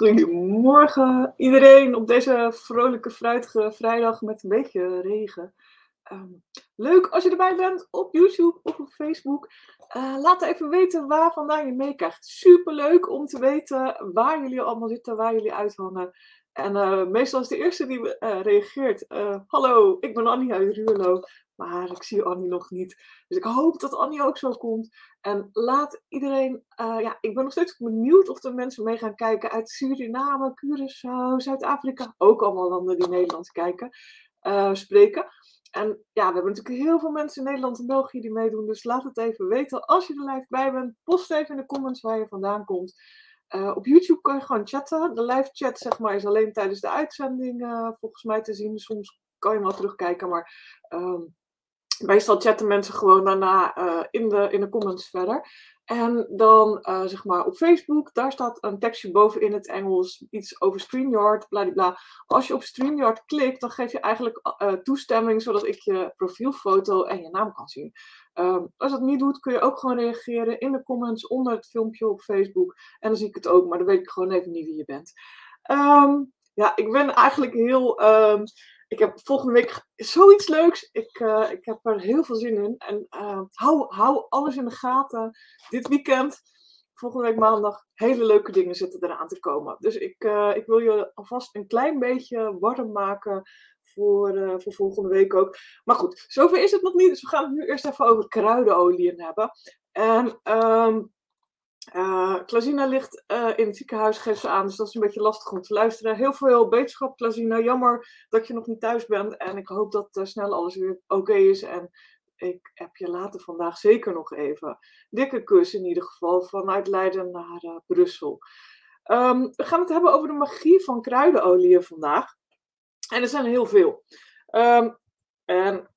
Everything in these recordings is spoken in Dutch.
Goedemorgen iedereen op deze vrolijke, fruitige vrijdag met een beetje regen. Ehm, leuk als je erbij bent op YouTube of op Facebook. Uh, laat even weten waar vandaan je meekrijgt. Super leuk om te weten waar jullie allemaal zitten, waar jullie uithangen. En uh, meestal is de eerste die uh, reageert. Hallo, ik ben Annie uit Ruurlo. Maar ik zie Annie nog niet. Dus ik hoop dat Annie ook zo komt. En laat iedereen. Uh, ja, ik ben nog steeds benieuwd of er mensen mee gaan kijken uit Suriname, Curaçao, Zuid-Afrika. Ook allemaal landen die Nederlands kijken, uh, spreken. En ja, we hebben natuurlijk heel veel mensen in Nederland en België die meedoen. Dus laat het even weten. Als je er live bij bent, post even in de comments waar je vandaan komt. Uh, op YouTube kan je gewoon chatten. De live chat zeg maar, is alleen tijdens de uitzending volgens mij te zien. Soms kan je hem wel terugkijken, maar um, meestal chatten mensen gewoon daarna uh, in, de, in de comments verder. En dan uh, zeg maar op Facebook, daar staat een tekstje boven in het Engels, iets over StreamYard, bla. Als je op StreamYard klikt, dan geef je eigenlijk uh, toestemming zodat ik je profielfoto en je naam kan zien. Um, als dat niet doet, kun je ook gewoon reageren in de comments onder het filmpje op Facebook. En dan zie ik het ook, maar dan weet ik gewoon even niet wie je bent. Um, ja, ik ben eigenlijk heel. Um, ik heb volgende week zoiets leuks. Ik, uh, ik heb er heel veel zin in. En uh, hou, hou alles in de gaten. Dit weekend, volgende week maandag, hele leuke dingen zitten eraan te komen. Dus ik, uh, ik wil je alvast een klein beetje warm maken voor, voor volgende week ook. Maar goed, zover is het nog niet. Dus we gaan het nu eerst even over kruidenolieën hebben. En um, uh, ligt uh, in het ziekenhuis, geeft aan, dus dat is een beetje lastig om te luisteren. Heel veel beterschap, Klazina. Jammer dat je nog niet thuis bent en ik hoop dat uh, snel alles weer oké is. En ik heb je later vandaag zeker nog even. Dikke kus in ieder geval, vanuit Leiden naar Brussel. Um, we gaan het hebben over de magie van kruidenolie vandaag. En er zijn heel veel. Um, en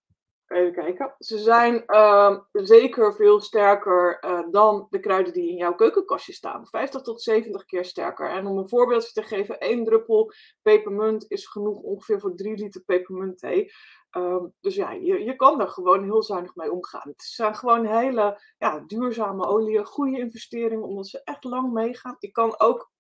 Even kijken. Ze zijn uh, zeker veel sterker uh, dan de kruiden die in jouw keukenkastje staan. 50 tot 70 keer sterker. En om een voorbeeldje te geven, één druppel pepermunt is genoeg ongeveer voor 3 liter pepermuntthee. Um, dus ja, je, je kan daar gewoon heel zuinig mee omgaan. Het zijn gewoon hele ja, duurzame oliën, goede investeringen, omdat ze echt lang meegaan. Je kan ook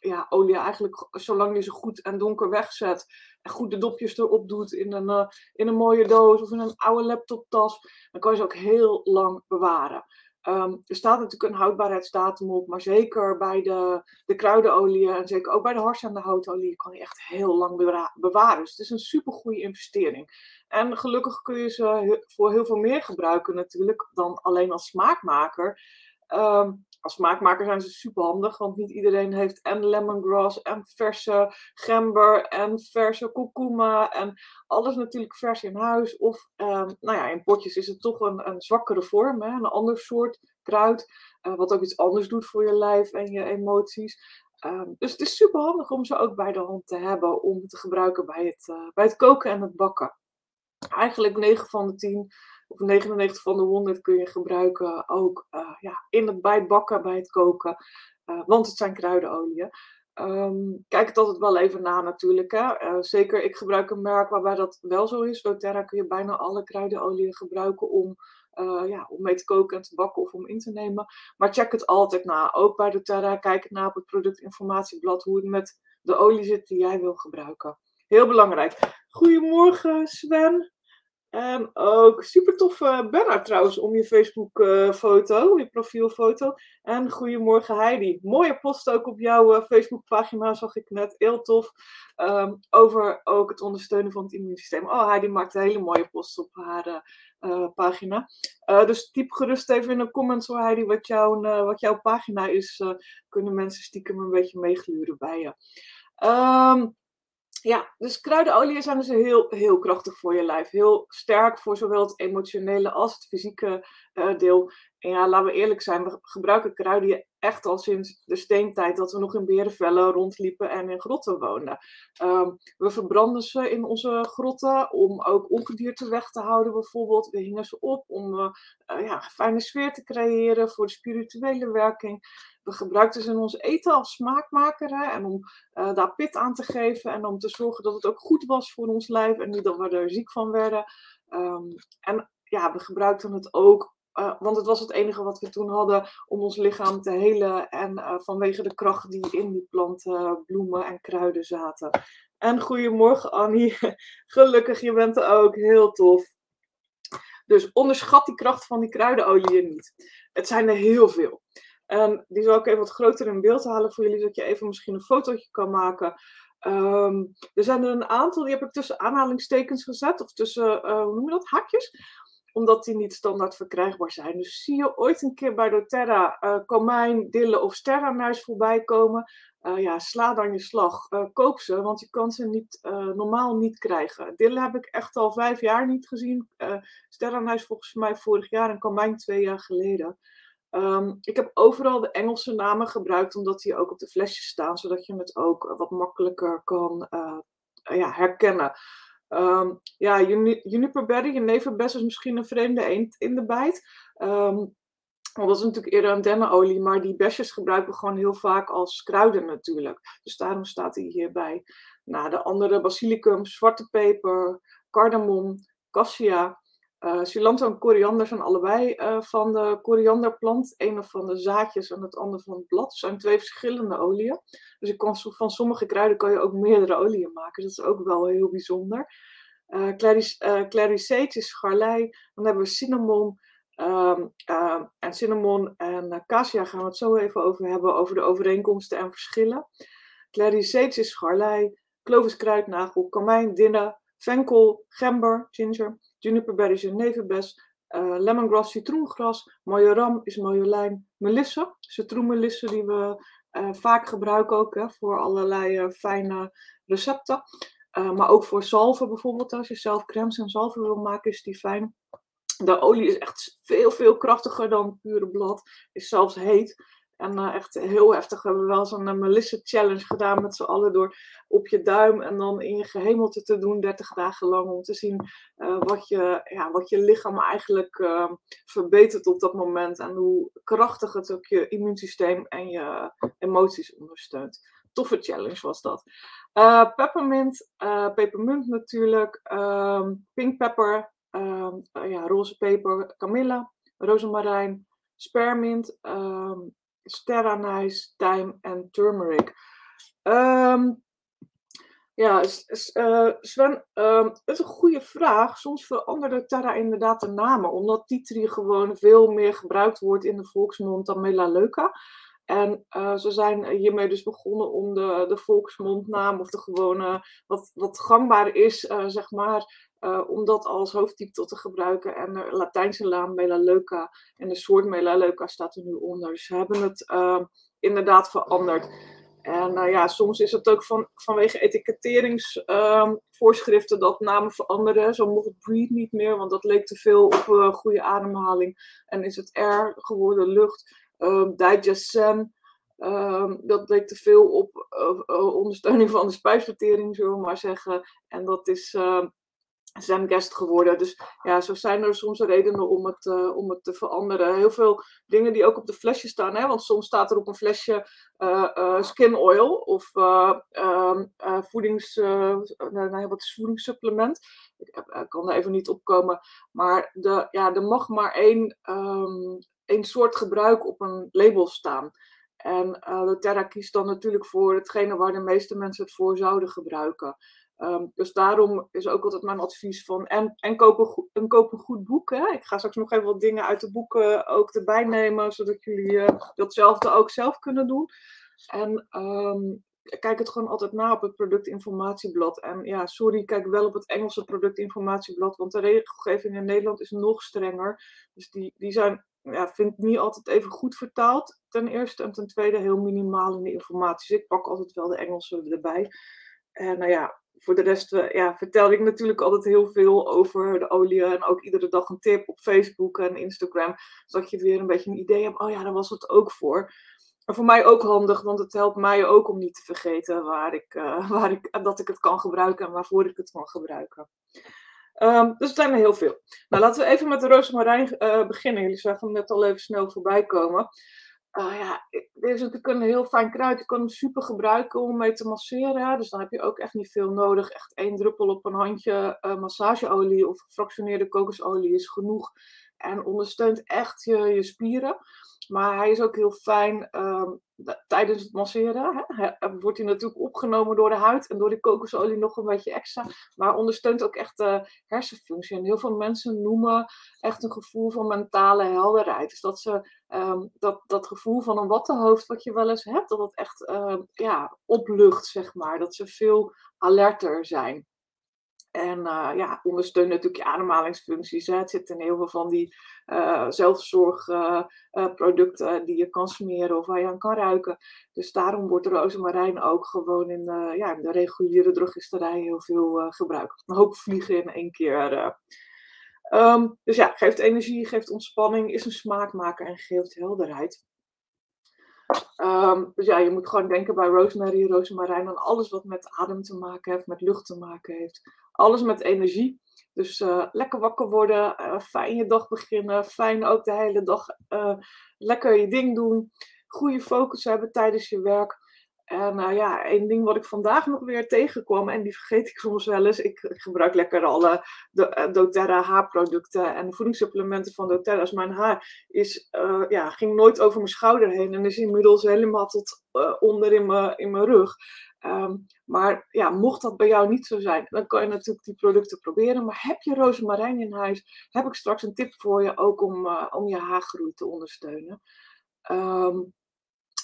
ja, olie eigenlijk, zolang je ze goed en donker wegzet en goed de dopjes erop doet in een, uh, in een mooie doos of in een oude laptoptas, dan kan je ze ook heel lang bewaren. Um, er staat natuurlijk een houdbaarheidsdatum op, maar zeker bij de, de kruidenolie en zeker ook bij de hars en de houtolie kan je echt heel lang bewaren. Dus het is een super goede investering. En gelukkig kun je ze voor heel veel meer gebruiken natuurlijk dan alleen als smaakmaker. Um, als smaakmaker zijn ze super handig, want niet iedereen heeft en lemongrass en verse gember en verse kurkuma en alles natuurlijk vers in huis. Of um, nou ja, in potjes is het toch een, een zwakkere vorm, hè? een ander soort kruid, uh, wat ook iets anders doet voor je lijf en je emoties. Um, dus het is super handig om ze ook bij de hand te hebben om te gebruiken bij het, uh, bij het koken en het bakken. Eigenlijk 9 van de 10 of 99 van de 100 kun je gebruiken ook uh, ja, in het, bij bakken, bij het koken. Uh, want het zijn kruidenolieën. Um, kijk het altijd wel even na natuurlijk. Hè. Uh, zeker, ik gebruik een merk waarbij dat wel zo is. doTERRA kun je bijna alle kruidenolieën gebruiken om, ja, om mee te koken en te bakken of om in te nemen. Maar check het altijd na. Ook bij doTERRA, kijk het na op het productinformatieblad hoe het met de olie zit die jij wil gebruiken. Heel belangrijk. Goedemorgen Sven. En ook super toffe banner trouwens om je Facebook foto, je profielfoto. En goedemorgen Heidi. Mooie post ook op jouw uh, Facebook pagina zag ik net. Heel tof. Um, over ook het ondersteunen van het immuunsysteem. Oh, Heidi maakt een hele mooie post op haar uh, pagina. Uh, dus typ gerust even in de comments hoor Heidi wat, jouw wat jouw pagina is. kunnen mensen stiekem een beetje meegluren bij je. Um, ja, dus kruidenolie zijn dus heel, heel krachtig voor je lijf. Heel sterk voor zowel het emotionele als het fysieke uh, deel. En ja, laten we eerlijk zijn, we gebruiken kruiden echt al sinds de steentijd dat we nog in berenvellen rondliepen en in grotten woonden. Um, we verbranden ze in onze grotten om ook ongedierte weg te houden bijvoorbeeld. We hingen ze op om uh, ja, een fijne sfeer te creëren voor de spirituele werking. We gebruikten ze in ons eten als smaakmaker en om uh, daar pit aan te geven en om te zorgen dat het ook goed was voor ons lijf en niet dat we er ziek van werden. Um, en ja, we gebruikten het ook want het was het enige wat we toen hadden om ons lichaam te helen. En vanwege de kracht die in die planten, bloemen en kruiden zaten. En goedemorgen Annie. Gelukkig, je bent er ook. Heel tof. Dus onderschat die kracht van die kruidenolieën niet. Het zijn er heel veel. En die zal ik even wat groter in beeld halen voor jullie, zodat je even misschien een fotootje kan maken. Ehm, er zijn er een aantal, die heb ik tussen aanhalingstekens gezet, of tussen, hoe noem je dat, haakjes, omdat die niet standaard verkrijgbaar zijn. Dus zie je ooit een keer bij doTERRA uh, komijn, dille of sterrenmuis voorbij komen, uh, ja, sla dan je slag. koop ze, want je kan ze niet, normaal niet krijgen. Dille heb ik echt al vijf jaar niet gezien. sterrenmuis volgens mij vorig jaar en komijn twee jaar geleden. Um, ik heb overal de Engelse namen gebruikt, omdat die ook op de flesjes staan, zodat je het ook wat makkelijker kan uh, ja, herkennen. Um, ja, juniperberry, jeneverbes is misschien een vreemde eend in de bijt. Um, want dat is natuurlijk eerder een dennenolie, maar die besjes gebruiken we gewoon heel vaak als kruiden natuurlijk. Dus daarom staat hij hierbij. Nou, de andere basilicum, zwarte peper, cardamom, cassia, uh, en koriander zijn allebei uh, van de korianderplant. Een van de zaadjes en het andere van het blad. Het zijn twee verschillende oliën. Dus van sommige kruiden kan je ook meerdere oliën maken. Dat is ook wel heel bijzonder. Uh, clarice is garlei. Dan hebben we cinnamon. Um, uh, en cinnamon en cassia gaan we het zo even over hebben. Over de overeenkomsten en verschillen. Claricetes is garlei. Clovis kruidnagel. Kamijn, dinner. Venkel, gember, ginger juniperberry nevenbes, uh, lemongrass, citroengras, majoram is marjolein, melisse, citroenmelisse die we uh, vaak gebruiken ook hè, voor allerlei uh, fijne recepten. maar ook voor zalven bijvoorbeeld, als je zelf crèmes en zalven wil maken, is die fijn. De olie is echt veel, veel krachtiger dan pure blad. Is zelfs heet. En uh, echt heel heftig. We hebben wel zo'n uh, Melissa Challenge gedaan met z'n allen door op je duim en dan in je gehemelte te doen 30 dagen lang. Om te zien uh, wat, je, ja, wat je lichaam eigenlijk ehm, verbetert op dat moment. En hoe krachtig het ook je immuunsysteem en je emoties ondersteunt. Toffe challenge was dat. peppermint, pepermunt natuurlijk, ehm, pink pepper, ehm, ja, roze peper, kamille, rozemarijn, spermint, sterranijs, thyme en turmeric. Um, ja, uh, Sven, um, het is een goede vraag. Soms veranderde Terra inderdaad de namen, omdat titri gewoon veel meer gebruikt wordt in de volksmond dan melaleuca. En uh, ze zijn hiermee dus begonnen om de, de volksmondnaam of de gewone, wat, wat gangbaar is, uh, zeg maar, uh, om dat als hoofdtitel te gebruiken. En de Latijnse naam Melaleuca en de soort Melaleuca staat er nu onder. Dus ze hebben het uh, inderdaad veranderd. En uh, ja, soms is het ook van, vanwege etiketteringsvoorschriften ehm, dat namen veranderen. Zo mocht breed niet meer, want dat leek te veel op uh, goede ademhaling. En is het R geworden lucht. Um, digestion, um, dat leek te veel op ondersteuning van de spijsvertering, zullen we maar zeggen. En dat is guest geworden. Dus ja, zo zijn er soms redenen om het, uh, om het te veranderen. Heel veel dingen die ook op de flesje staan. Hè? Want soms staat er op een flesje uh, uh, skin oil of um, voedings, wat is voedingssupplement. Ik, kan er even niet opkomen. Maar de, ja, er mag maar één, um, één soort gebruik op een label staan. En de kiest dan natuurlijk voor hetgene waar de meeste mensen het voor zouden gebruiken. Ehm, dus daarom is ook altijd mijn advies van en, en koop, een goed, koop een goed boek. Hè? Ik ga straks nog even wat dingen uit de boeken ook erbij nemen, zodat jullie uh, datzelfde ook zelf kunnen doen. En um, kijk het gewoon altijd na op het productinformatieblad. En ja, sorry, kijk wel op het Engelse productinformatieblad, want de regelgeving in Nederland is nog strenger. Dus die, die zijn, ja, vind niet altijd even goed vertaald, ten eerste. En ten tweede heel minimaal in de informatie. Dus ik pak altijd wel de Engelse erbij. En nou ja, voor de rest uh, ja, vertelde ik natuurlijk altijd heel veel over de olie. En ook iedere dag een tip op Facebook en Instagram. Zodat je weer een beetje een idee hebt. Oh ja, daar was het ook voor. Maar voor mij ook handig, want het helpt mij ook om niet te vergeten waar ik, uh, waar ik, dat ik het kan gebruiken en waarvoor ik het kan gebruiken. Um, dus het zijn er heel veel. Nou, laten we even met de rozemarijn uh, beginnen. Jullie zagen hem net al even snel voorbij komen. Uh, ja, dit is natuurlijk een heel fijn kruid. Je kan hem super gebruiken om mee te masseren. Dus dan heb je ook echt niet veel nodig. Echt één druppel op een handje uh, massageolie of gefractioneerde kokosolie is genoeg. en ondersteunt echt je, je spieren. Maar hij is ook heel fijn ehm, tijdens het masseren. Hè, wordt hij natuurlijk opgenomen door de huid en door die kokosolie nog een beetje extra. Maar ondersteunt ook echt de hersenfunctie. En heel veel mensen noemen echt een gevoel van mentale helderheid. Dus dat ze ehm, dat, dat gevoel van een wattenhoofd wat je wel eens hebt, dat het echt uh, ja, oplucht, zeg maar. Dat ze veel alerter zijn. En uh, ja, ondersteunt natuurlijk je ademhalingsfuncties. Hè. Het zit in heel veel van die uh, zelfzorgproducten uh, die je kan smeren of waar je aan kan ruiken. Dus daarom wordt rozemarijn ook gewoon in, ja, de reguliere drogisterij heel veel gebruikt. Een hoop vliegen in één keer. Um, dus ja, geeft energie, geeft ontspanning, is een smaakmaker en geeft helderheid. Um, dus ja, je moet gewoon denken bij rosemary, rozemarijn aan alles wat met adem te maken heeft, met lucht te maken heeft. Alles met energie. Dus uh, lekker wakker worden, uh, fijn je dag beginnen, fijn ook de hele dag uh, lekker je ding doen. Goede focus hebben tijdens je werk. En ja, één ding wat ik vandaag nog weer tegenkwam, en die vergeet ik soms wel eens. Ik, gebruik lekker alle de, doTERRA haarproducten en voedingssupplementen van doTERRA. Mijn haar is, ja, ging nooit over mijn schouder heen en is inmiddels helemaal tot onder in in mijn rug. Um, maar ja, mocht dat bij jou niet zo zijn, dan kan je natuurlijk die producten proberen. Maar heb je rozemarijn in huis, heb ik straks een tip voor je ook om, uh, om je haargroei te ondersteunen. Um,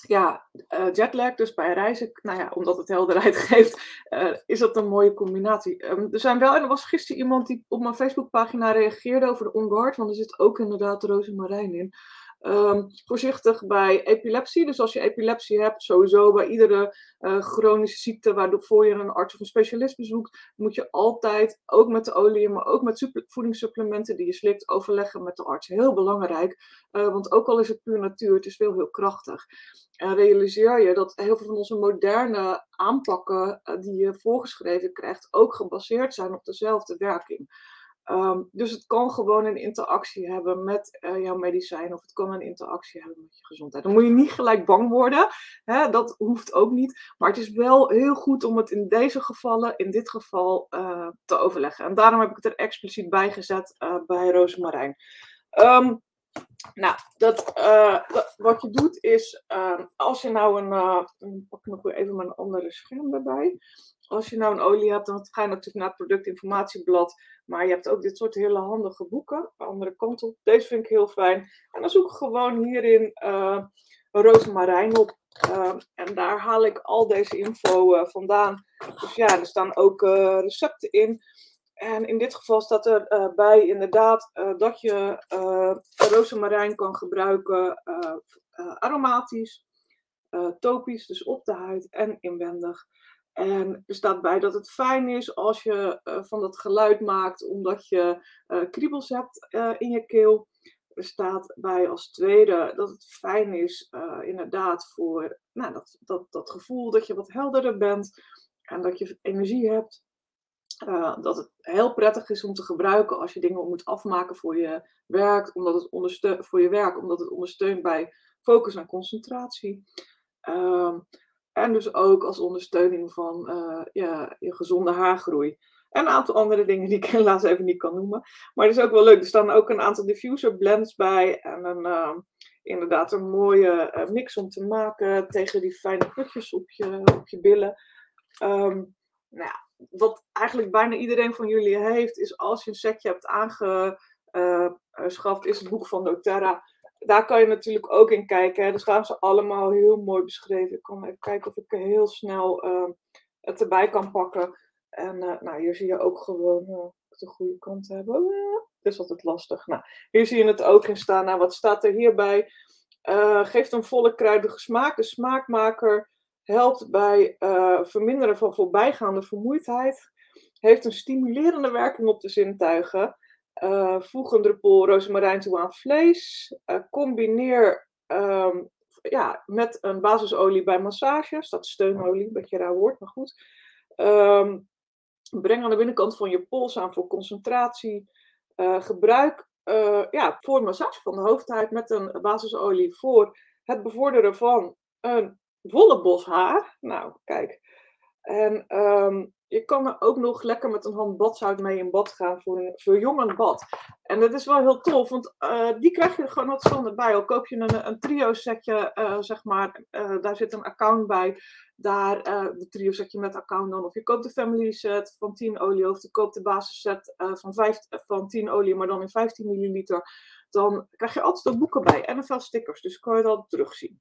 ja, uh, jetlag, dus bij reizen, nou ja, omdat het helderheid geeft, uh, is dat een mooie combinatie. Um, er zijn wel, en er was gisteren iemand die op mijn Facebookpagina reageerde over de OnGuard, want er zit ook inderdaad rozemarijn in. Um, voorzichtig bij epilepsie. Dus als je epilepsie hebt, sowieso bij iedere uh, chronische ziekte waarvoor je een arts of een specialist bezoekt, moet je altijd, ook met de olie, maar ook met voedingssupplementen die je slikt, overleggen met de arts. Heel belangrijk, uh, want ook al is het puur natuur, het is wel heel krachtig. En realiseer je dat heel veel van onze moderne aanpakken uh, die je voorgeschreven krijgt, ook gebaseerd zijn op dezelfde werking. Um, dus het kan gewoon een interactie hebben met uh, jouw medicijn of het kan een interactie hebben met je gezondheid. Dan moet je niet gelijk bang worden, hè? dat hoeft ook niet. Maar het is wel heel goed om het in deze gevallen, in dit geval, uh, te overleggen. En daarom heb ik het er expliciet bij gezet uh, bij rozemarijn. Um, nou, dat, wat je doet is, ehm, als je nou een, pak nog weer even mijn andere scherm erbij als je nou een olie hebt, dan ga je natuurlijk naar het productinformatieblad. Maar je hebt ook dit soort hele handige boeken. De andere kant op. Deze vind ik heel fijn. En dan zoek ik gewoon hierin uh, rozemarijn op. Uh, en daar haal ik al deze info uh, vandaan. Dus ja, er staan ook uh, recepten in. En in dit geval staat er bij inderdaad dat je rozemarijn kan gebruiken aromatisch, topisch, dus op de huid en inwendig. En er staat bij dat het fijn is als je uh, van dat geluid maakt omdat je uh, kriebels hebt uh, in je keel. Er staat bij als tweede dat het fijn is inderdaad voor nou, dat, dat, dat gevoel dat je wat helderder bent en dat je energie hebt. dat het heel prettig is om te gebruiken als je dingen moet afmaken voor je werk, omdat het ondersteunt voor je werk, omdat het ondersteunt bij focus en concentratie. Uh, en dus ook als ondersteuning van uh, ja, je gezonde haargroei. En een aantal andere dingen die ik helaas even niet kan noemen. Maar het is ook wel leuk. Er staan ook een aantal diffuser blends bij. En een, uh, inderdaad een mooie uh, mix om te maken tegen die fijne putjes op je, op je billen. Um, nou ja, wat eigenlijk bijna iedereen van jullie heeft, is als je een setje hebt aangeschaft, is het boek van doTERRA daar kan je natuurlijk ook in kijken. Hè. Er staan ze allemaal heel mooi beschreven. Ik kan even kijken of ik heel snel uh, het erbij kan pakken. En uh, nou, hier zie je ook gewoon uh, de goede kant hebben. Dat is altijd lastig. Nou, hier zie je het ook in staan. Nou, wat staat er hierbij? geeft een volle kruidige smaak. De smaakmaker helpt bij verminderen van voorbijgaande vermoeidheid. Heeft een stimulerende werking op de zintuigen. Uh, voeg een druppel rozemarijn toe aan vlees. Uh, combineer um, ja, met een basisolie bij massages. Dat steunolie, een beetje raar woord, maar goed. Um, breng aan de binnenkant van je pols aan voor concentratie. Uh, gebruik ja, voor massage van de hoofdhuid met een basisolie voor het bevorderen van een volle bos haar. Nou, kijk. En ehm, je kan er ook nog lekker met een hand badzout mee in bad gaan voor een verjongend bad. En dat is wel heel tof, want uh, die krijg je gewoon zonder bij. Al koop je een, een trio setje, uh, zeg maar, uh, daar zit een account bij. Daar, de trio setje met account dan. Of je koopt de family set van 10 olie. Of je koopt de basis set van, 5, van 10 olie, maar dan in 15 milliliter. Dan krijg je altijd ook boeken bij en een stickers. Dus kan je dat terugzien.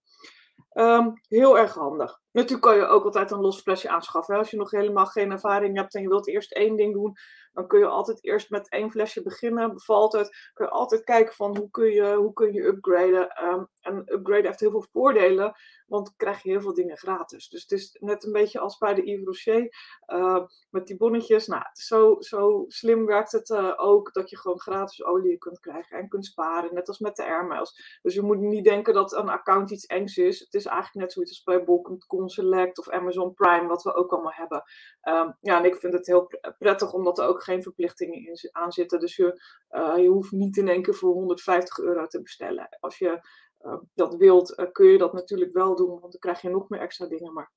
Um, heel erg handig. Natuurlijk kan je ook altijd een los flesje aanschaffen. Als je nog helemaal geen ervaring hebt en je wilt eerst één ding doen, dan kun je altijd eerst met één flesje beginnen. Bevalt het, kun je altijd kijken van hoe kun je, hoe kun je upgraden. Um, en upgraden heeft heel veel voordelen, want krijg je heel veel dingen gratis. Dus het is net een beetje als bij de Yves Rocher uh, met die bonnetjes. Nou, zo, zo slim werkt het uh, ook dat je gewoon gratis olie kunt krijgen en kunt sparen. Net als met de airmiles. Dus je moet niet denken dat een account iets engs is. Het is eigenlijk net zoiets als bij Bol.com Select of Amazon Prime, wat we ook allemaal hebben. Um, ja, en ik vind het heel prettig omdat er ook geen verplichtingen in aan zitten. Dus je, uh, je hoeft niet in één keer voor 150 euro te bestellen. Als je uh, dat wilt, uh, kun je dat natuurlijk wel doen, want dan krijg je nog meer extra dingen. Maar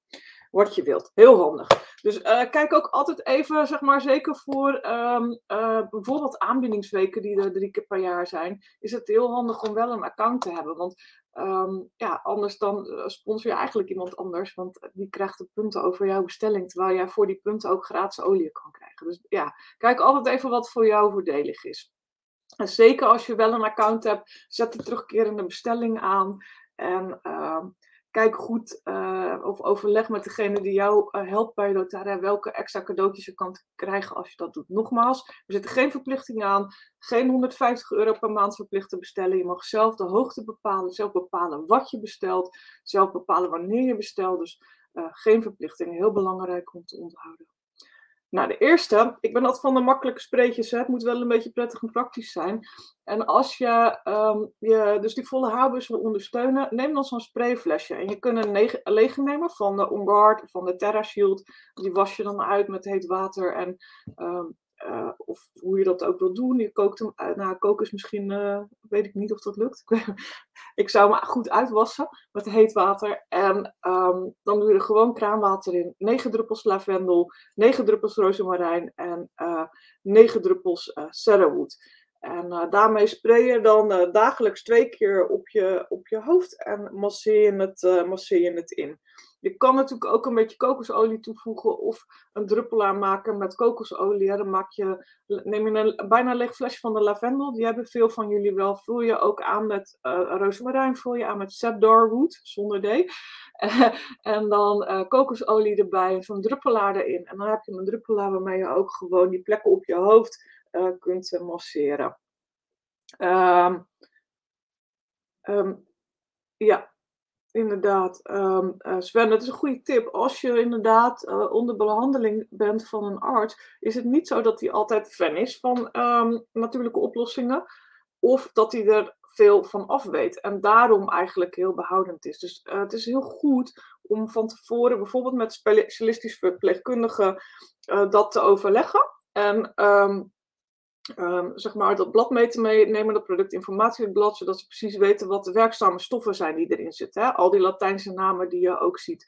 wat je wilt. Heel handig. Dus uh, kijk ook altijd even, zeg maar, zeker voor um, bijvoorbeeld aanbiedingsweken die er drie keer per jaar zijn, is het heel handig om wel een account te hebben. Want um, ja, anders dan sponsor je eigenlijk iemand anders, want die krijgt de punten over jouw bestelling, terwijl jij voor die punten ook gratis olie kan krijgen. Dus ja, kijk altijd even wat voor jou voordelig is. En zeker als je wel een account hebt, zet de terugkerende bestelling aan. En uh, kijk goed uh, of overleg met degene die jou uh, helpt bij Doterra welke extra cadeautjes je kan krijgen als je dat doet. Nogmaals, er zitten geen verplichtingen aan, geen 150 euro per maand verplicht te bestellen. Je mag zelf de hoogte bepalen, zelf bepalen wat je bestelt, zelf bepalen wanneer je bestelt. Dus uh, geen verplichtingen, heel belangrijk om te onthouden. Nou, de eerste, ik ben altijd van de makkelijke spreetjes, het moet wel een beetje prettig en praktisch zijn. En als je, um, je dus die volle haarbus wil ondersteunen, neem dan zo'n sprayflesje. En je kunt een lege nemen van de OnGuard van de Terra Shield. Die was je dan uit met heet water en um, uh, of hoe je dat ook wil doen. Je kookt hem, uh, nou koken is misschien, uh, weet ik niet of dat lukt. ik zou hem goed uitwassen met heet water. En um, dan doe je er gewoon kraanwater in. 9 druppels lavendel, 9 druppels rozemarijn en 9 druppels cedarwood. En daarmee spray je dan dagelijks twee keer op je, op je hoofd en masseer je het, masseer je het in. Je kan natuurlijk ook een beetje kokosolie toevoegen of een druppel aanmaken met kokosolie. Dan maak je, neem je een bijna leeg flesje van de lavendel. Die hebben veel van jullie wel. Vul je ook aan met uh, rozemarijn, je aan met cedarwood, zonder D. en dan uh, kokosolie erbij, zo'n druppelaar erin. En dan heb je een druppelaar waarmee je ook gewoon die plekken op je hoofd uh, kunt masseren. Um, um, ja, Inderdaad, um, Sven, dat is een goede tip. Als je inderdaad uh, onder behandeling bent van een arts, is het niet zo dat hij altijd fan is van um, natuurlijke oplossingen, of dat hij er veel van af weet en daarom eigenlijk heel behoudend is. Dus uh, het is heel goed om van tevoren bijvoorbeeld met specialistisch verpleegkundigen dat te overleggen. En um, um, zeg maar, dat blad mee te nemen, dat productinformatieblad, zodat ze precies weten wat de werkzame stoffen zijn die erin zitten. Hè? Al die Latijnse namen die je ook ziet.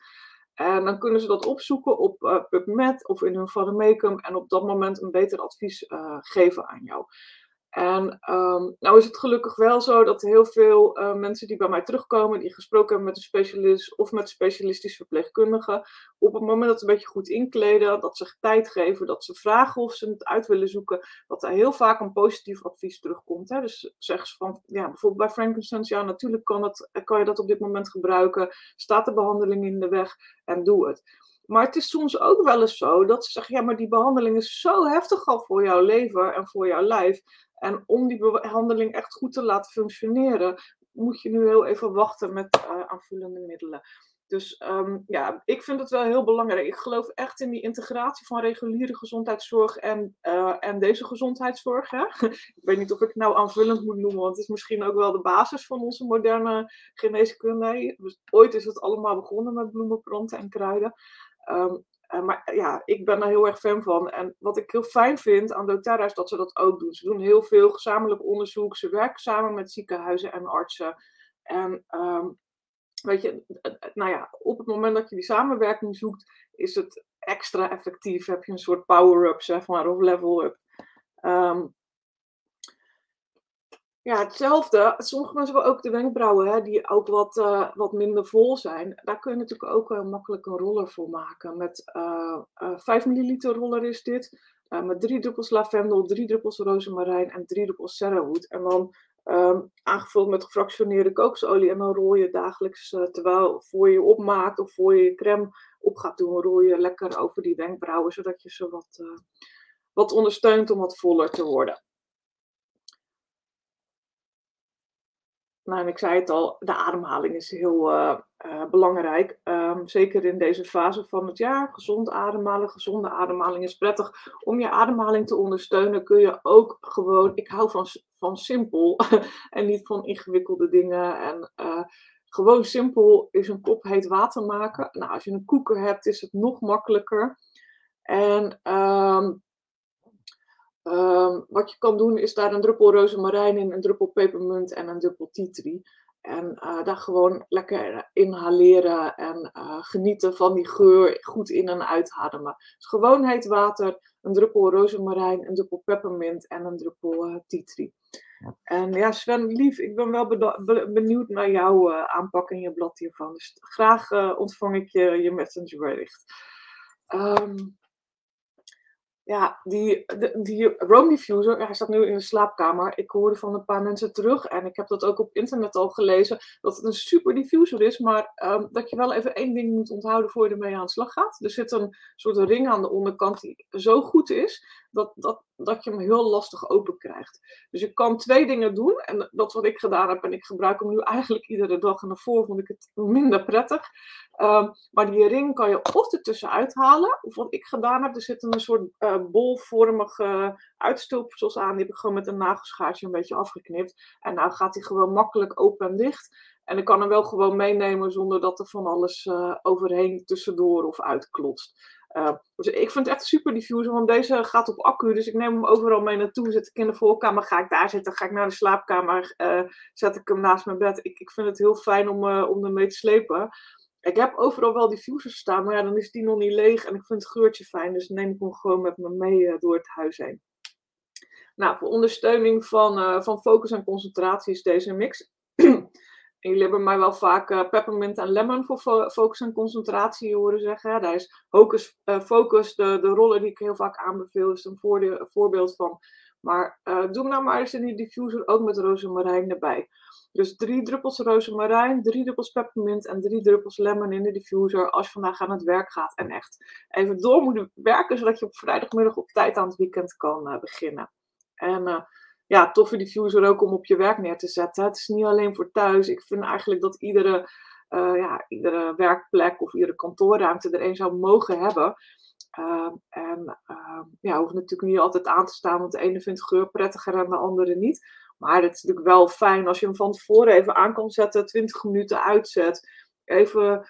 En dan kunnen ze dat opzoeken op uh, PubMed of in hun vademecum en op dat moment een beter advies uh, geven aan jou. En um, nou is het gelukkig wel zo dat heel veel uh, mensen die bij mij terugkomen, die gesproken hebben met een specialist of met een specialistisch verpleegkundige, op het moment dat ze een beetje goed inkleden, dat ze tijd geven, dat ze vragen of ze het uit willen zoeken, dat er heel vaak een positief advies terugkomt. Hè? Dus zeggen ze van, ja, bijvoorbeeld bij frankincense, ja, natuurlijk kan, het, kan je dat op dit moment gebruiken, staat de behandeling in de weg en doe het. Maar het is soms ook wel eens zo dat ze zeggen: ja, maar die behandeling is zo heftig al voor jouw lever en voor jouw lijf. En om die behandeling echt goed te laten functioneren, moet je nu heel even wachten met uh, aanvullende middelen. Dus um, ja, ik vind het wel heel belangrijk. Ik geloof echt in die integratie van reguliere gezondheidszorg en, uh, en deze gezondheidszorg. Hè? ik weet niet of ik het nou aanvullend moet noemen, want het is misschien ook wel de basis van onze moderne geneeskunde. Ooit is het allemaal begonnen met bloemen, planten en kruiden. Um, uh, maar ja, ik ben daar heel erg fan van. En wat ik heel fijn vind aan doTERRA is dat ze dat ook doen. Ze doen heel veel gezamenlijk onderzoek. Ze werken samen met ziekenhuizen en artsen. En um, weet je, nou ja, op het moment dat je die samenwerking zoekt, is het extra effectief. Heb je een soort power-up, zeg maar, of level-up. Ehm, ja, hetzelfde. Sommige mensen hebben ook de wenkbrauwen, hè, die ook wat, uh, wat minder vol zijn. Daar kun je natuurlijk ook uh, makkelijk een roller voor maken. Met uh, 5 milliliter roller is dit. met drie druppels lavendel, drie druppels rozemarijn en drie druppels cedarwood. En dan um, aangevuld met gefractioneerde kokosolie. En dan rol je dagelijks, terwijl voor je opmaakt of voor je crème op gaat doen, rol je lekker over die wenkbrauwen, zodat je ze wat, wat ondersteunt om wat voller te worden. Nou, en ik zei het al, de ademhaling is heel uh, uh, belangrijk. Um, zeker in deze fase van het jaar. Gezond ademhalen, gezonde ademhaling is prettig. Om je ademhaling te ondersteunen kun je ook gewoon, ik hou van, van simpel en niet van ingewikkelde dingen. En uh, gewoon simpel is een kop heet water maken. Nou, als je een koeker hebt, is het nog makkelijker. En um, Um, wat je kan doen is daar een druppel rozemarijn in, een druppel pepermunt en een druppel tea tree. En uh, daar gewoon lekker inhaleren en uh, genieten van die geur, goed in en uitademen. Dus gewoon heet water, een druppel rozemarijn, een druppel peppermint en een druppel uh, tea tree. En ja, Sven, lief, ik ben wel benieuwd naar jouw aanpak en je blad hiervan. Dus graag ontvang ik je, je messengerbericht. Um, ja, die, die Roam Diffuser, hij staat nu in de slaapkamer. Ik hoorde van een paar mensen terug en ik heb dat ook op internet al gelezen, dat het een super diffuser is, maar um, dat je wel even één ding moet onthouden voor je ermee aan de slag gaat. Er zit een soort ring aan de onderkant die zo goed is, dat, dat, dat je hem heel lastig open krijgt. Dus je kan twee dingen doen. En dat wat ik gedaan heb, en ik gebruik hem nu eigenlijk iedere dag. En daarvoor vond ik het minder prettig. Um, maar die ring kan je of ertussen uithalen. Of wat ik gedaan heb, er zit een soort uh, bolvormige uitstulpsels aan. Die heb ik gewoon met een nagelschaartje een beetje afgeknipt. En nou gaat hij gewoon makkelijk open en dicht. En ik kan hem wel gewoon meenemen zonder dat er van alles uh, overheen tussendoor of uitklotst. Uh, dus ik vind het echt super diffuser, want deze gaat op accu. Dus ik neem hem overal mee naartoe. Zet ik in de voorkamer, ga ik daar zitten. Ga ik naar de slaapkamer, uh, zet ik hem naast mijn bed. Ik, ik vind het heel fijn om, uh, om ermee te slepen. Ik heb overal wel diffusers staan, maar ja, dan is die nog niet leeg. En ik vind het geurtje fijn, dus neem ik hem gewoon met me mee door het huis heen. Nou, voor ondersteuning van, van focus en concentratie is deze mix. Jullie hebben mij wel vaak uh, peppermint en lemon voor fo focus en concentratie horen zeggen. Daar is Hocus uh, Focus, de, de rollen die ik heel vaak aanbeveel, is een voorbeeld van. Maar uh, doe nou maar eens in die diffuser ook met rozemarijn erbij. Dus drie druppels rozemarijn, drie druppels peppermint en drie druppels lemon in de diffuser als je vandaag aan het werk gaat. En echt even door moet werken, zodat je op vrijdagmiddag op tijd aan het weekend kan beginnen. En ja, toffe diffuser ook om op je werk neer te zetten. Het is niet alleen voor thuis. Ik vind eigenlijk dat iedere, uh, ja, iedere werkplek of iedere kantoorruimte er een zou mogen hebben. Uh, en uh, ja, hoeft natuurlijk niet altijd aan te staan, want de ene vindt geur prettiger en de andere niet. Maar het is natuurlijk wel fijn als je hem van tevoren even aan kan zetten, 20 minuten uitzet. Even eh,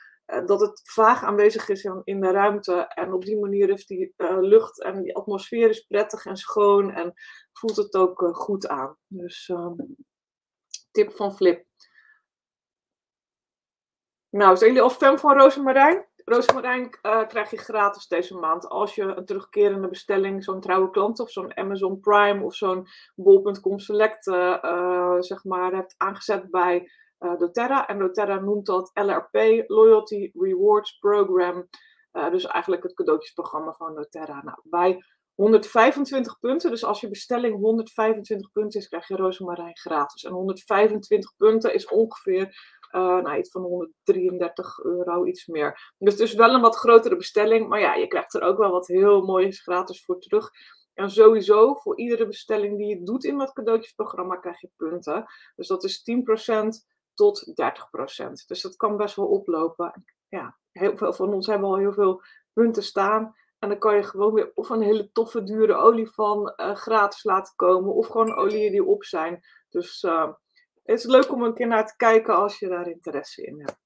dat het vaag aanwezig is in, de ruimte. En op die manier heeft die uh, lucht en die atmosfeer is prettig en schoon. En voelt het ook uh, goed aan. Dus um, tip van Flip. Nou, zijn jullie al fan van rozemarijn? Rozemarijn krijg je gratis deze maand. Als je een terugkerende bestelling, zo'n trouwe klant of zo'n Amazon Prime of zo'n bol.com Select, zeg maar, hebt aangezet bij uh, doTERRA. En doTERRA noemt dat LRP, Loyalty Rewards Program. Uh, dus eigenlijk het cadeautjesprogramma van doTERRA. Nou, bij 125 punten, dus als je bestelling 125 punten is, krijg je rozemarijn gratis. En 125 punten is ongeveer uh, nou, iets van 133 euro, iets meer. Dus het is wel een wat grotere bestelling, maar ja, je krijgt er ook wel wat heel moois gratis voor terug. En sowieso, voor iedere bestelling die je doet in dat cadeautjesprogramma, krijg je punten. Dus dat is 10% tot 30%. Dus dat kan best wel oplopen. Ja, heel veel van ons hebben al heel veel punten staan. En dan kan je gewoon weer of een hele toffe, dure olie van uh, gratis laten komen. Of gewoon oliën die op zijn. Dus uh, het is leuk om een keer naar te kijken als je daar interesse in hebt.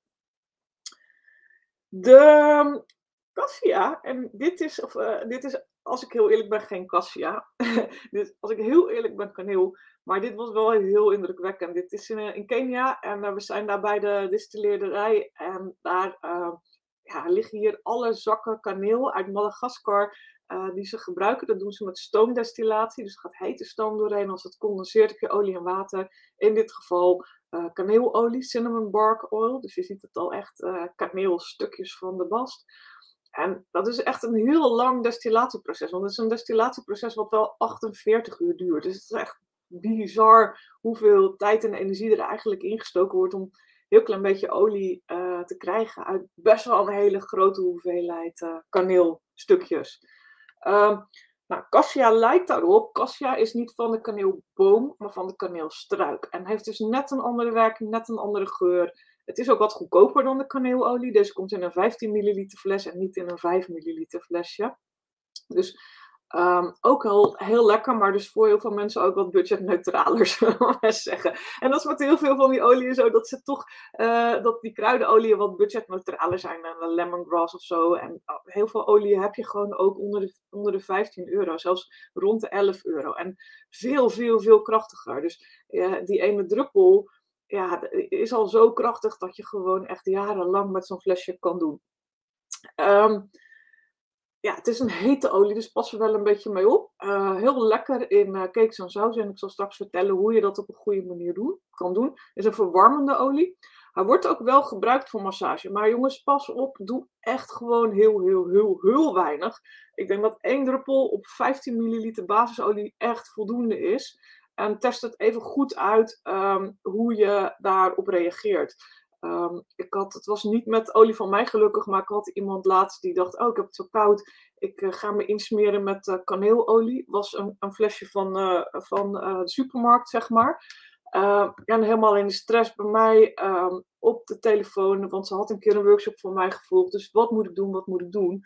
De Cassia, en dit is, of, uh, dit is als ik heel eerlijk ben, geen cassia. dus als ik heel eerlijk ben, kaneel. Maar dit was wel heel indrukwekkend. Dit is in, in Kenia en uh, we zijn daar bij de distilleerderij. En daar uh, ja, liggen hier alle zakken kaneel uit Madagaskar die ze gebruiken. Dat doen ze met stoomdestillatie. Dus er gaat hete stoom doorheen. Als het condenseert heb je olie en water. In dit geval kaneelolie, cinnamon bark oil. Dus je ziet het al echt kaneelstukjes van de bast. En dat is echt een heel lang destillatieproces. Want het is een destillatieproces wat wel 48 uur duurt. Dus het is echt bizar hoeveel tijd en energie er eigenlijk ingestoken wordt om heel klein beetje olie uh, te krijgen uit best wel een hele grote hoeveelheid uh, kaneelstukjes. Uh, nou, cassia lijkt daarop. Cassia is niet van de kaneelboom, maar van de kaneelstruik. En heeft dus net een andere werking, net een andere geur. Het is ook wat goedkoper dan de kaneelolie. Deze komt in een 15 milliliter fles en niet in een 5 milliliter flesje. Dus um, ook heel, heel lekker, maar dus voor heel veel mensen ook wat budgetneutraler, zullen we zeggen. En dat is met heel veel van die oliën zo, dat ze toch, uh, dat die kruidenolieën wat budgetneutraler zijn. En lemongrass of zo. En oh, heel veel olie heb je gewoon ook onder de, onder de 15 euro, zelfs rond de 11 euro. En veel, veel, veel krachtiger. Dus die ene druppel ja, is al zo krachtig dat je gewoon echt jarenlang met zo'n flesje kan doen. Um, ja, het is een hete olie, dus pas er wel een beetje mee op. Uh, heel lekker in uh, cakes en saus. En ik zal straks vertellen hoe je dat op een goede manier kan doen. Het is een verwarmende olie. Hij wordt ook wel gebruikt voor massage. Maar jongens, pas op. Doe echt gewoon heel, heel, heel, heel weinig. Ik denk dat één druppel op 15 milliliter basisolie echt voldoende is. En test het even goed uit um, hoe je daarop reageert. Um, ik had, het was niet met olie van mij gelukkig, maar ik had iemand laatst die dacht: Oh, ik heb het zo koud. Ik uh, ga me insmeren met uh, kaneelolie. Was een, een flesje van, uh, van de supermarkt, zeg maar. Ehm, en helemaal in de stress bij mij um, op de telefoon, want ze had een keer een workshop van mij gevolgd. Dus wat moet ik doen? Wat moet ik doen?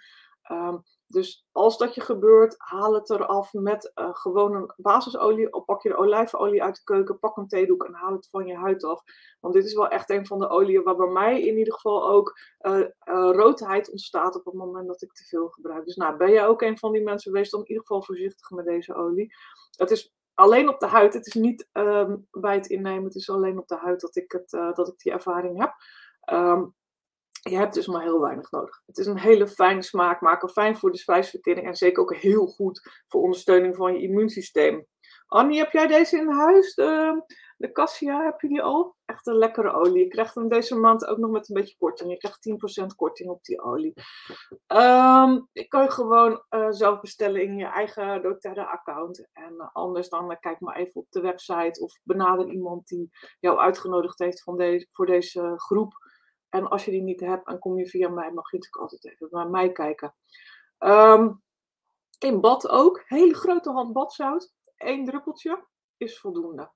Dus als dat je gebeurt, haal het eraf met uh, gewoon een basisolie. Of pak je olijfolie uit de keuken, pak een theedoek en haal het van je huid af. Want dit is wel echt een van de oliën waar bij mij in ieder geval ook uh, uh, roodheid ontstaat op het moment dat ik te veel gebruik. Dus nou, ben jij ook een van die mensen, wees dan in ieder geval voorzichtig met deze olie. Het is alleen op de huid, het is niet um, bij het innemen, het is alleen op de huid dat ik, het, dat ik die ervaring heb. Um, je hebt dus maar heel weinig nodig. Het is een hele fijne smaakmaker, fijn voor de spijsvertering en zeker ook heel goed voor ondersteuning van je immuunsysteem. Annie, heb jij deze in huis? De, de Cassia, heb je die al? Echt een lekkere olie. Je krijgt hem deze maand ook nog met een beetje korting. Je krijgt 10% korting op die olie. Um, ik kan je gewoon uh, zelf bestellen in je eigen doTERRA-account. En uh, anders dan uh, kijk maar even op de website of benader iemand die jou uitgenodigd heeft van deze, voor deze groep. En als je die niet hebt en kom je via mij, mag je natuurlijk altijd even naar mij kijken. Um, in bad ook. Hele grote hand badzout. Eén druppeltje is voldoende.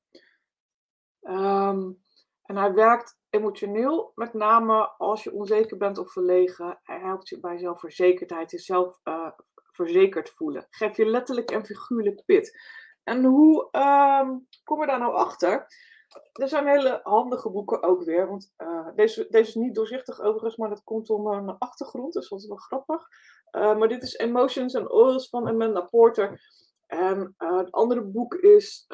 Um, en hij werkt emotioneel, met name als je onzeker bent of verlegen. Hij helpt je bij zelfverzekerdheid, jezelf uh, verzekerd voelen. Geef je letterlijk en figuurlijk pit. En hoe um, kom je daar nou achter? Er zijn hele handige boeken ook weer. Want uh, deze, deze is niet doorzichtig overigens, maar dat komt om een achtergrond. Dus dat is wel grappig. Uh, maar dit is Emotions and Oils van Amanda Porter. En uh, het andere boek is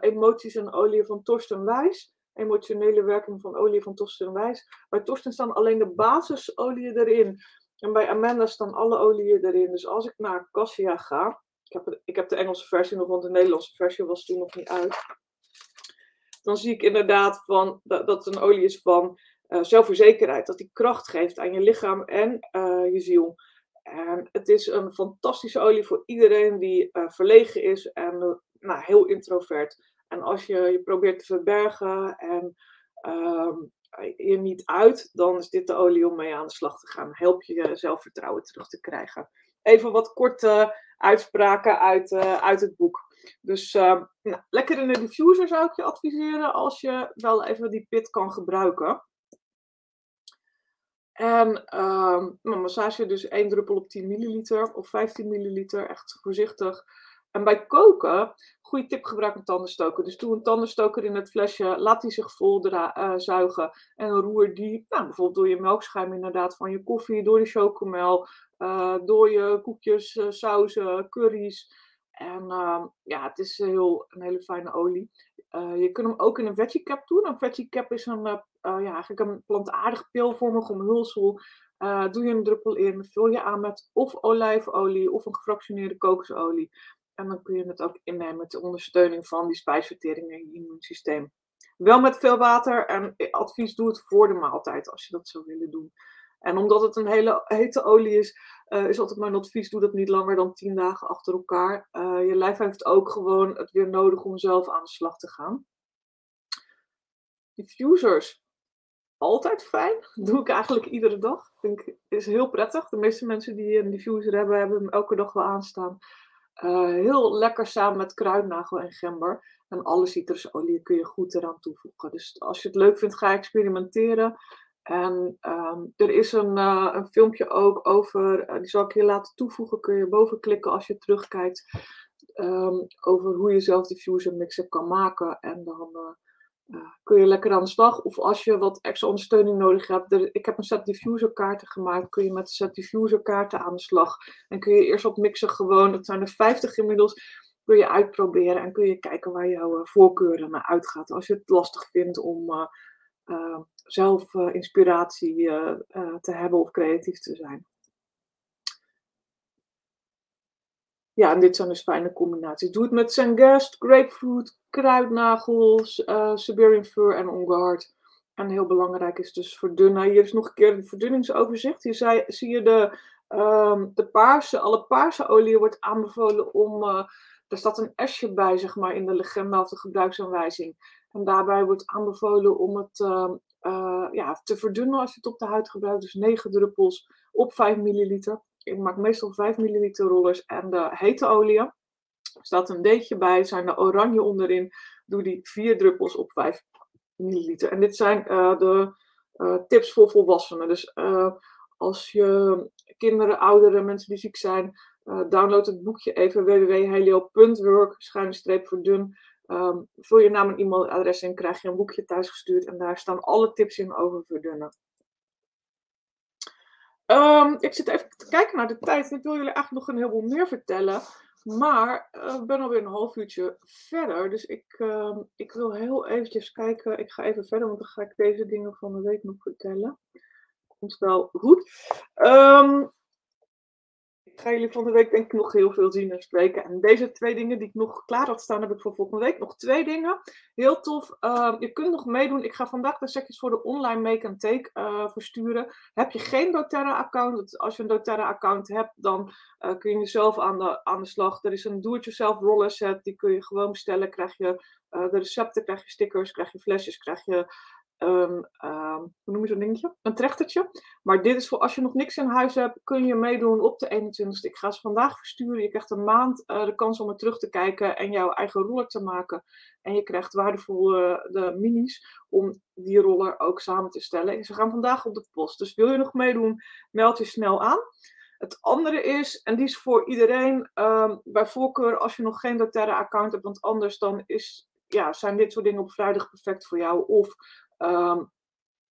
Emoties en Olie van Torsten Wijs. Emotionele werking van olie van Torsten Wijs. Bij Torsten staan alleen de basisolieën erin. En bij Amanda staan alle oliën erin. Dus als ik naar Cassia ga. Ik heb, ik heb de Engelse versie nog, want de Nederlandse versie was toen nog niet uit dan zie ik inderdaad van, dat, dat het een olie is van uh, zelfverzekerheid. Dat die kracht geeft aan je lichaam en uh, je ziel. En het is een fantastische olie voor iedereen die uh, verlegen is en nou, heel introvert. En als je je probeert te verbergen en ehm, je niet uit, dan is dit de olie om mee aan de slag te gaan. Help je je zelfvertrouwen terug te krijgen. Even wat korte uitspraken uit, uit het boek. Dus uh, nou, lekker in de diffuser zou ik je adviseren als je wel even die pit kan gebruiken. En uh, massage dus 1 druppel op 10 milliliter of 15 milliliter, echt voorzichtig. En bij koken, goede tip, gebruik een tandenstoker. Dus doe een tandenstoker in het flesje, laat die zich vol uh, zuigen en roer die, nou, bijvoorbeeld door je melkschuim inderdaad van je koffie, door de chocomel, uh, door je koekjes, uh, sauzen, curry's. En uh, ja, het is heel, een hele fijne olie. Uh, je kunt hem ook in een veggie cap doen. Een veggie cap is een, uh, ja, eigenlijk een plantaardig pilvormig omhulsel. Doe je een druppel in, vul je aan met of olijfolie of een gefractioneerde kokosolie. En dan kun je het ook innemen met de ondersteuning van die spijsvertering in je immuunsysteem. Wel met veel water en advies doe het voor de maaltijd als je dat zou willen doen. En omdat het een hele hete olie is, uh, is altijd mijn advies: doe dat niet langer dan 10 dagen achter elkaar. Uh, je lijf heeft ook gewoon het weer nodig om zelf aan de slag te gaan. Diffusers. Altijd fijn. doe ik eigenlijk iedere dag. Vind ik is heel prettig. De meeste mensen die een diffuser hebben, hebben hem elke dag wel aanstaan. Uh, heel lekker samen met kruidnagel en gember. En alle citrusolie kun je goed eraan toevoegen. Dus als je het leuk vindt, ga experimenteren. En um, er is een, uh, een, filmpje ook over, uh, die zal ik je laten toevoegen, kun je boven klikken als je terugkijkt, um, over hoe je zelf diffuser mixer kan maken. En dan uh, kun je lekker aan de slag. Of als je wat extra ondersteuning nodig hebt, ik heb een set diffuser kaarten gemaakt, kun je met de set diffuser kaarten aan de slag. En kun je eerst op mixer gewoon, het zijn er 50 inmiddels, kun je uitproberen en kun je kijken waar jouw voorkeuren naar uitgaat. Als je het lastig vindt om uh, zelf uh, inspiratie uh, te hebben of creatief te zijn. Ja, en dit zijn dus fijne combinaties. Doe het met Zengest, grapefruit, kruidnagels, Siberian fir en on guard. En heel belangrijk is dus verdunnen. Hier is nog een keer een verdunningsoverzicht. Hier zie je de, um, de paarse, alle paarse olie wordt aanbevolen om, er staat een esje bij zeg maar in de legenda of de gebruiksaanwijzing. En daarbij wordt aanbevolen om het uh, uh, ja, te verdunnen als je het op de huid gebruikt. Dus 9 druppels op 5 milliliter. Ik maak meestal 5 milliliter rollers en de hete olie. Staat een deetje bij, zijn er oranje onderin. Doe die 4 druppels op 5 milliliter. En dit zijn uh, de uh, tips voor volwassenen. Dus als je kinderen, ouderen, mensen die ziek zijn, download het boekje even www.helio.work, schuine streep verdun. Um, vul je naam en e-mailadres in, krijg je een boekje thuisgestuurd en daar staan alle tips in over verdunnen. Um, ik zit even te kijken naar de tijd ik wil jullie eigenlijk nog een heleboel meer vertellen. Maar uh, ik ben alweer een half uurtje verder, dus ik, uh, ik wil heel eventjes kijken. Ik ga even verder, want dan ga ik deze dingen van de week nog vertellen. Komt wel goed. Um, ga jullie van de week denk ik nog heel veel zien en spreken. En deze twee dingen die ik nog klaar had staan, heb ik voor volgende week. Nog twee dingen. Heel tof. Uh, je kunt nog meedoen. Ik ga vandaag de setjes voor de online make and take uh, versturen. Heb je geen doTERRA account? Als je een doTERRA account hebt, dan uh, kun je zelf aan de, aan de slag. Er is een do-it-yourself roller set. Die kun je gewoon bestellen. Krijg je de recepten, krijg je stickers, krijg je flesjes, krijg je um, um, hoe noem je zo'n dingetje? Een trechtertje. Maar dit is voor als je nog niks in huis hebt, kun je meedoen op de 21ste. Ik ga ze vandaag versturen. Je krijgt een maand uh, de kans om er terug te kijken en jouw eigen roller te maken. En je krijgt waardevolle uh, de minis om die roller ook samen te stellen. En ze gaan vandaag op de post. Dus wil je nog meedoen, meld je snel aan. Het andere is, en die is voor iedereen, um, bij voorkeur als je nog geen doTERRA account hebt, want anders dan is, ja, zijn dit soort dingen op vrijdag perfect voor jou. Of um,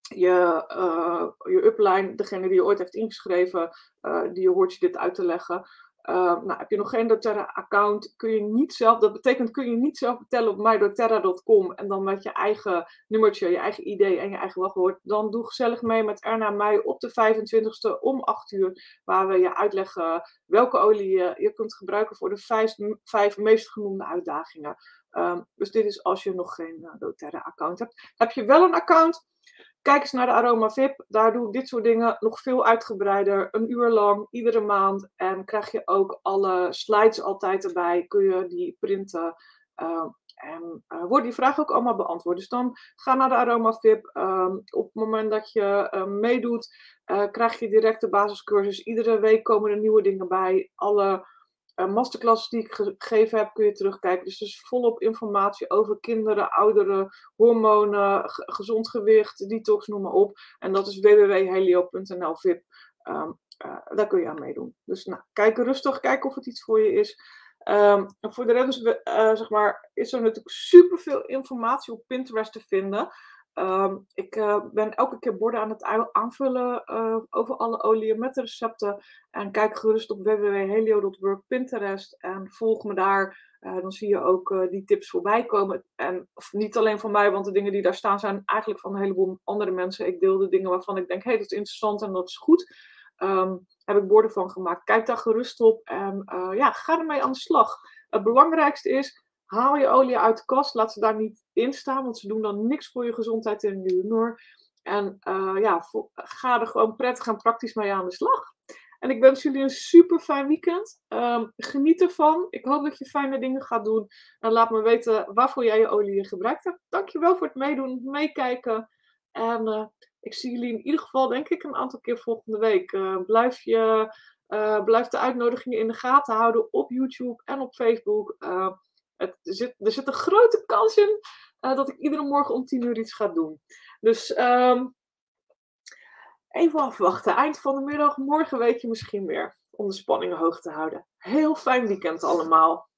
je, uh, je upline, degene die je ooit heeft ingeschreven, uh, die hoort je dit uit te leggen. Uh, nou, heb je nog geen doTERRA-account, kun je niet zelf, dat betekent kun je niet zelf betellen op mydoterra.com en dan met je eigen nummertje, je eigen ID en je eigen wachtwoord. Dan doe gezellig mee met Erna Mei op de 25e om 8 uur, waar we je uitleggen welke olie je, je kunt gebruiken voor de vijf, vijf meest genoemde uitdagingen. Um, dus dit is als je nog geen uh, doTERRA-account hebt. Heb je wel een account? Kijk eens naar de Aroma VIP. Daar doe ik dit soort dingen nog veel uitgebreider. Een uur lang, iedere maand. En krijg je ook alle slides altijd erbij. Kun je die printen. Uh, en uh, worden die vragen ook allemaal beantwoord. Dus dan ga naar de Aroma VIP. Um, op het moment dat je uh, meedoet, krijg je direct de basiscursus. Iedere week komen er nieuwe dingen bij. Alle masterclasses die ik gegeven heb, kun je terugkijken. Dus dus volop informatie over kinderen, ouderen, hormonen, gezond gewicht, detox, noem maar op. En dat is www.helio.nl VIP. Um, uh, daar kun je aan meedoen. Dus nou, kijk rustig, kijk of het iets voor je is. En voor de rest uh, zeg maar, is er natuurlijk superveel informatie op Pinterest te vinden. Ehm, ik uh, ben elke keer borden aan het aanvullen uh, over alle oliën met de recepten. En kijk gerust op www.helio.work Pinterest en volg me daar. Uh, dan zie je ook die tips voorbij komen. En niet alleen van mij, want de dingen die daar staan zijn eigenlijk van een heleboel andere mensen. Ik deel de dingen waarvan ik denk, hé, hey, dat is interessant en dat is goed. Um, heb ik borden van gemaakt. Kijk daar gerust op en ja, ga ermee aan de slag. Het belangrijkste is, haal je olie uit de kast. Laat ze daar niet in staan, want ze doen dan niks voor je gezondheid in de noor. En uh, ja, ga er gewoon prettig en praktisch mee aan de slag. En ik wens jullie een super fijn weekend. Um, geniet ervan. Ik hoop dat je fijne dingen gaat doen. En laat me weten waarvoor jij je olie gebruikt hebt. Dankjewel voor het meedoen, meekijken. En uh, ik zie jullie in ieder geval, denk ik, een aantal keer volgende week. Uh, blijf, je, blijf de uitnodigingen in de gaten houden op YouTube en op Facebook. Het, zit, er zit een grote kans in uh, dat ik iedere morgen om tien uur iets ga doen. Dus um, even afwachten. Eind van de middag, morgen weet je misschien meer. Om de spanningen hoog te houden. Heel fijn weekend allemaal.